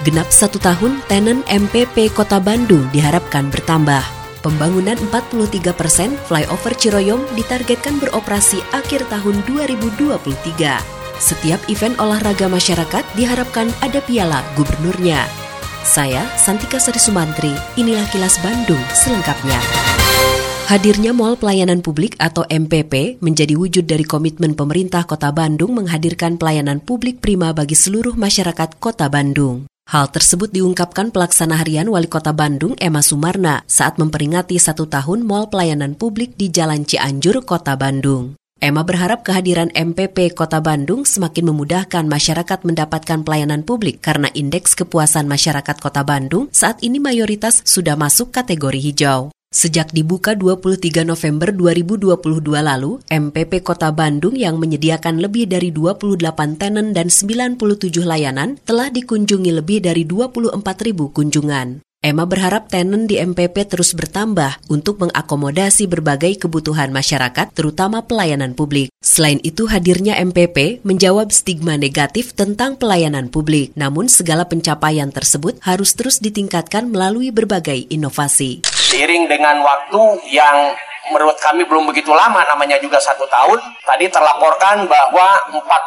Genap satu tahun, tenen MPP Kota Bandung diharapkan bertambah. Pembangunan 43 persen flyover Ciroyom ditargetkan beroperasi akhir tahun 2023. Setiap event olahraga masyarakat diharapkan ada piala gubernurnya. Saya, Santika Sari Sumantri, inilah kilas Bandung selengkapnya. Hadirnya Mall Pelayanan Publik atau MPP menjadi wujud dari komitmen pemerintah Kota Bandung menghadirkan pelayanan publik prima bagi seluruh masyarakat Kota Bandung. Hal tersebut diungkapkan pelaksana harian Wali Kota Bandung Emma Sumarna saat memperingati satu tahun Mall Pelayanan Publik di Jalan Cianjur, Kota Bandung. Emma berharap kehadiran MPP Kota Bandung semakin memudahkan masyarakat mendapatkan pelayanan publik karena indeks kepuasan masyarakat Kota Bandung saat ini mayoritas sudah masuk kategori hijau. Sejak dibuka 23 November 2022 lalu, MPP Kota Bandung yang menyediakan lebih dari 28 tenen dan 97 layanan telah dikunjungi lebih dari 24 ribu kunjungan. Emma berharap tenen di MPP terus bertambah untuk mengakomodasi berbagai kebutuhan masyarakat, terutama pelayanan publik. Selain itu, hadirnya MPP menjawab stigma negatif tentang pelayanan publik. Namun, segala pencapaian tersebut harus terus ditingkatkan melalui berbagai inovasi. Seiring dengan waktu yang menurut kami belum begitu lama, namanya juga satu tahun. Tadi terlaporkan bahwa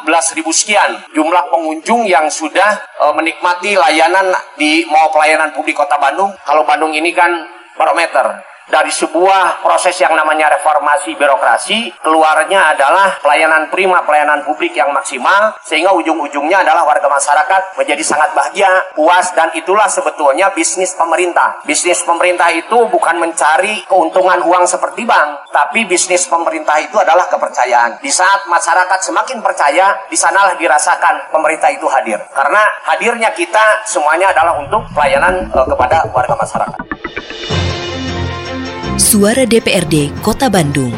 14 ribu sekian jumlah pengunjung yang sudah e, menikmati layanan di Mall Pelayanan Publik Kota Bandung. Kalau Bandung ini kan barometer dari sebuah proses yang namanya reformasi birokrasi keluarnya adalah pelayanan prima pelayanan publik yang maksimal sehingga ujung-ujungnya adalah warga masyarakat menjadi sangat bahagia puas dan itulah sebetulnya bisnis pemerintah. Bisnis pemerintah itu bukan mencari keuntungan uang seperti bank tapi bisnis pemerintah itu adalah kepercayaan. Di saat masyarakat semakin percaya di sanalah dirasakan pemerintah itu hadir. Karena hadirnya kita semuanya adalah untuk pelayanan uh, kepada warga masyarakat Suara DPRD Kota Bandung.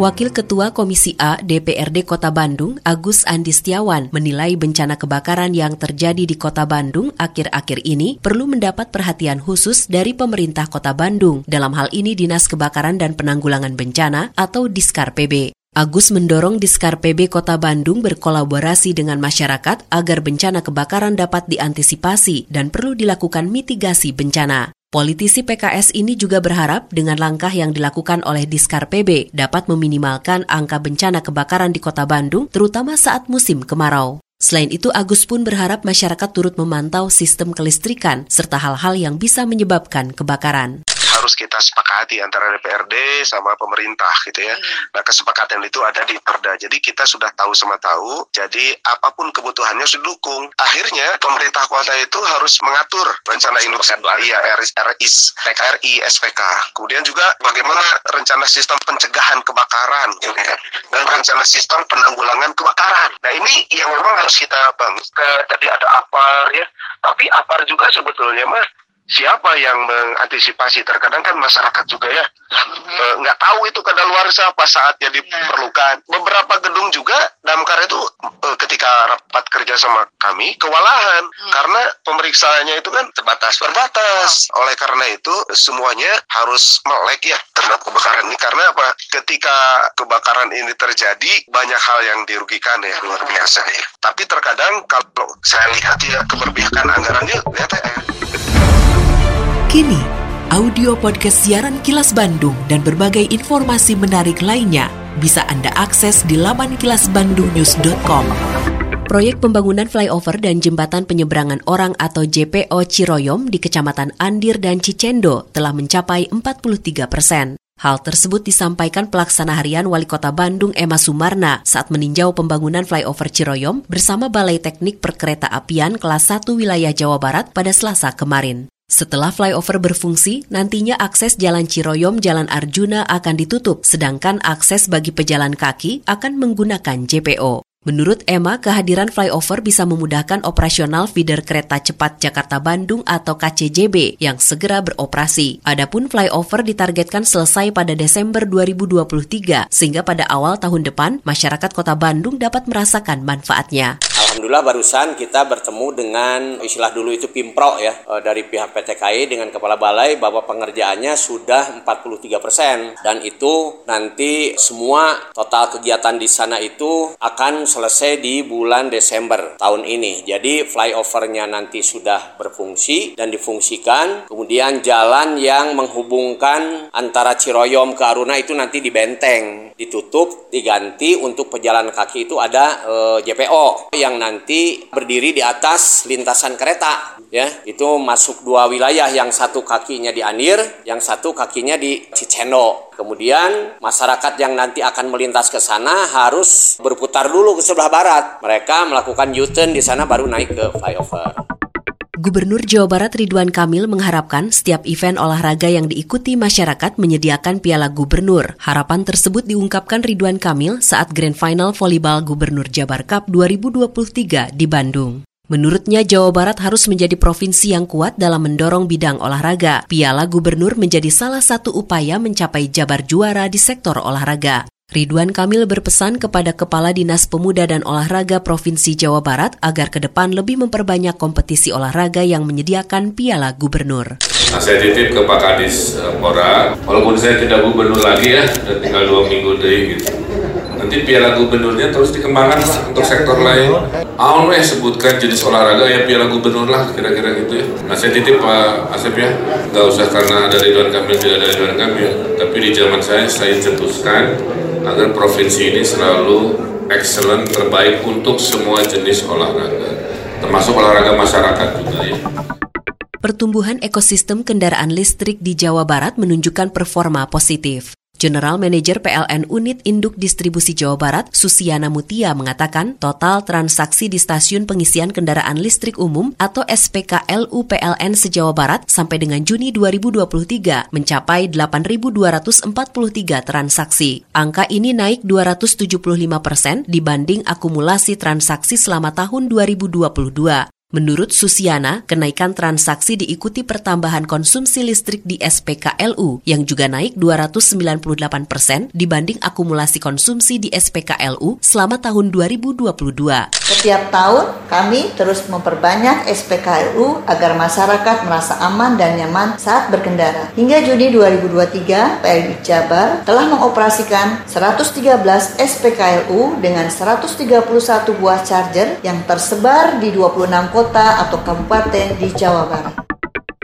Wakil Ketua Komisi A DPRD Kota Bandung, Agus Andi Setiawan, menilai bencana kebakaran yang terjadi di Kota Bandung akhir-akhir ini perlu mendapat perhatian khusus dari pemerintah Kota Bandung, dalam hal ini Dinas Kebakaran dan Penanggulangan Bencana atau Diskar PB. Agus mendorong Diskar PB Kota Bandung berkolaborasi dengan masyarakat agar bencana kebakaran dapat diantisipasi dan perlu dilakukan mitigasi bencana. Politisi PKS ini juga berharap dengan langkah yang dilakukan oleh Diskar PB dapat meminimalkan angka bencana kebakaran di kota Bandung, terutama saat musim kemarau. Selain itu, Agus pun berharap masyarakat turut memantau sistem kelistrikan serta hal-hal yang bisa menyebabkan kebakaran harus kita sepakati antara DPRD sama pemerintah gitu ya. Hmm. Nah kesepakatan itu ada di Perda. Jadi kita sudah tahu sama tahu. Jadi apa pun kebutuhannya sudah dukung. Akhirnya pemerintah kota itu harus mengatur rencana industri iya RIS, PKRI, SPK. Kemudian juga bagaimana rencana sistem pencegahan kebakaran gitu ya. Dan rencana sistem penanggulangan kebakaran. Nah ini yang memang harus kita bangun. Tadi ada APAR ya. Tapi APAR juga sebetulnya mah siapa yang mengantisipasi? Terkadang kan masyarakat juga ya mm-hmm. nggak tahu itu luar siapa saatnya diperlukan. Beberapa gedung juga damkar itu eh, ketika rapat kerja sama kami kewalahan. Hmm. karena pemeriksaannya itu kan terbatas terbatas. Oh. oleh karena itu semuanya harus melek ya terhadap kebakaran ini. Karena apa? Ketika kebakaran ini terjadi banyak hal yang dirugikan ya luar biasa ya. Tapi terkadang kalau saya lihat ya keberpihakan anggarannya ternyata ya Kini, audio podcast siaran Kilas Bandung dan berbagai informasi menarik lainnya bisa Anda akses di laman kilasbandungnews.com. Proyek pembangunan flyover dan jembatan penyeberangan orang atau JPO Ciroyom di Kecamatan Andir dan Cicendo telah mencapai 43 persen. Hal tersebut disampaikan pelaksana harian Wali Kota Bandung Emma Sumarna saat meninjau pembangunan flyover Ciroyom bersama Balai Teknik Perkereta Apian kelas 1 wilayah Jawa Barat pada Selasa kemarin. Setelah flyover berfungsi, nantinya akses Jalan Ciroyom Jalan Arjuna akan ditutup, sedangkan akses bagi pejalan kaki akan menggunakan JPO. Menurut Emma, kehadiran flyover bisa memudahkan operasional feeder kereta cepat Jakarta-Bandung atau KCJB yang segera beroperasi. Adapun flyover ditargetkan selesai pada Desember 2023 sehingga pada awal tahun depan masyarakat Kota Bandung dapat merasakan manfaatnya. Alhamdulillah barusan kita bertemu dengan istilah dulu itu Pimpro ya eh, dari pihak PT KAI dengan Kepala Balai bahwa pengerjaannya sudah 43 persen dan itu nanti semua total kegiatan di sana itu akan selesai di bulan Desember tahun ini. Jadi flyovernya nanti sudah berfungsi dan difungsikan. Kemudian jalan yang menghubungkan antara Ciroyom ke Aruna itu nanti dibenteng, ditutup, diganti untuk pejalan kaki itu ada e, eh, JPO yang nanti berdiri di atas lintasan kereta ya. Itu masuk dua wilayah yang satu kakinya di Anir yang satu kakinya di Cicendo. Kemudian masyarakat yang nanti akan melintas ke sana harus berputar dulu ke sebelah barat. Mereka melakukan U-turn di sana baru naik ke flyover Gubernur Jawa Barat Ridwan Kamil mengharapkan setiap event olahraga yang diikuti masyarakat menyediakan piala gubernur. Harapan tersebut diungkapkan Ridwan Kamil saat Grand Final Volleyball Gubernur Jabar Cup 2023 di Bandung. Menurutnya Jawa Barat harus menjadi provinsi yang kuat dalam mendorong bidang olahraga. Piala Gubernur menjadi salah satu upaya mencapai jabar juara di sektor olahraga. Ridwan Kamil berpesan kepada Kepala Dinas Pemuda dan Olahraga Provinsi Jawa Barat agar ke depan lebih memperbanyak kompetisi olahraga yang menyediakan piala gubernur. Nah, saya titip ke Pak Kadis Pora, walaupun saya tidak gubernur lagi ya, dan tinggal dua minggu deh gitu. Nanti piala gubernurnya terus dikembangkan untuk sektor lain. Eh sebutkan jenis olahraga ya piala gubernur lah kira-kira gitu ya. Nah saya titip Pak Asep ya, nggak usah karena ada Ridwan Kamil tidak ada Ridwan Kamil, tapi di zaman saya saya cetuskan agar provinsi ini selalu excellent terbaik untuk semua jenis olahraga termasuk olahraga masyarakat juga ya. Pertumbuhan ekosistem kendaraan listrik di Jawa Barat menunjukkan performa positif. General Manager PLN Unit Induk Distribusi Jawa Barat, Susiana Mutia mengatakan total transaksi di stasiun pengisian kendaraan listrik umum atau SPKLU PLN se-Jawa Barat sampai dengan Juni 2023 mencapai 8.243 transaksi. Angka ini naik 275 persen dibanding akumulasi transaksi selama tahun 2022. Menurut Susiana, kenaikan transaksi diikuti pertambahan konsumsi listrik di SPKLU yang juga naik 298 persen dibanding akumulasi konsumsi di SPKLU selama tahun 2022. Setiap tahun kami terus memperbanyak SPKLU agar masyarakat merasa aman dan nyaman saat berkendara. Hingga Juni 2023, PLN Jabar telah mengoperasikan 113 SPKLU dengan 131 buah charger yang tersebar di 26 kota atau kabupaten di Jawa Barat.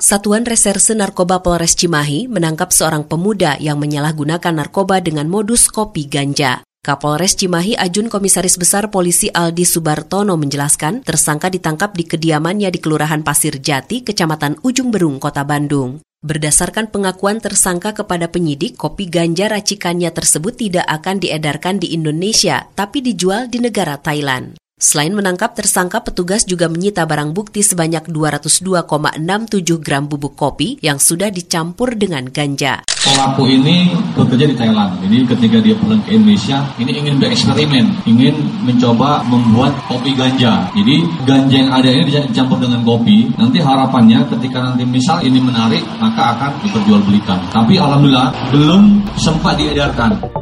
Satuan Reserse Narkoba Polres Cimahi menangkap seorang pemuda yang menyalahgunakan narkoba dengan modus kopi ganja. Kapolres Cimahi Ajun Komisaris Besar Polisi Aldi Subartono menjelaskan tersangka ditangkap di kediamannya di Kelurahan Pasir Jati, Kecamatan Ujung Berung, Kota Bandung. Berdasarkan pengakuan tersangka kepada penyidik, kopi ganja racikannya tersebut tidak akan diedarkan di Indonesia, tapi dijual di negara Thailand. Selain menangkap tersangka, petugas juga menyita barang bukti sebanyak 202,67 gram bubuk kopi yang sudah dicampur dengan ganja. Pelaku ini bekerja di Thailand. Ini ketika dia pulang ke Indonesia, ini ingin bereksperimen, ingin mencoba membuat kopi ganja. Jadi ganja yang ada ini dicampur dengan kopi. Nanti harapannya ketika nanti misal ini menarik, maka akan diperjualbelikan. Tapi alhamdulillah belum sempat diedarkan.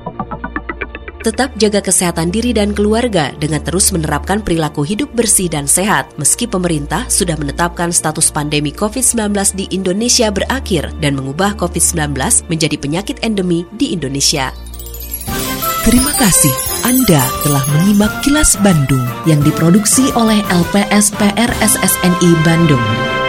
Tetap jaga kesehatan diri dan keluarga dengan terus menerapkan perilaku hidup bersih dan sehat. Meski pemerintah sudah menetapkan status pandemi COVID-19 di Indonesia berakhir dan mengubah COVID-19 menjadi penyakit endemi di Indonesia. Terima kasih Anda telah menyimak kilas Bandung yang diproduksi oleh LPSPR SSNI Bandung.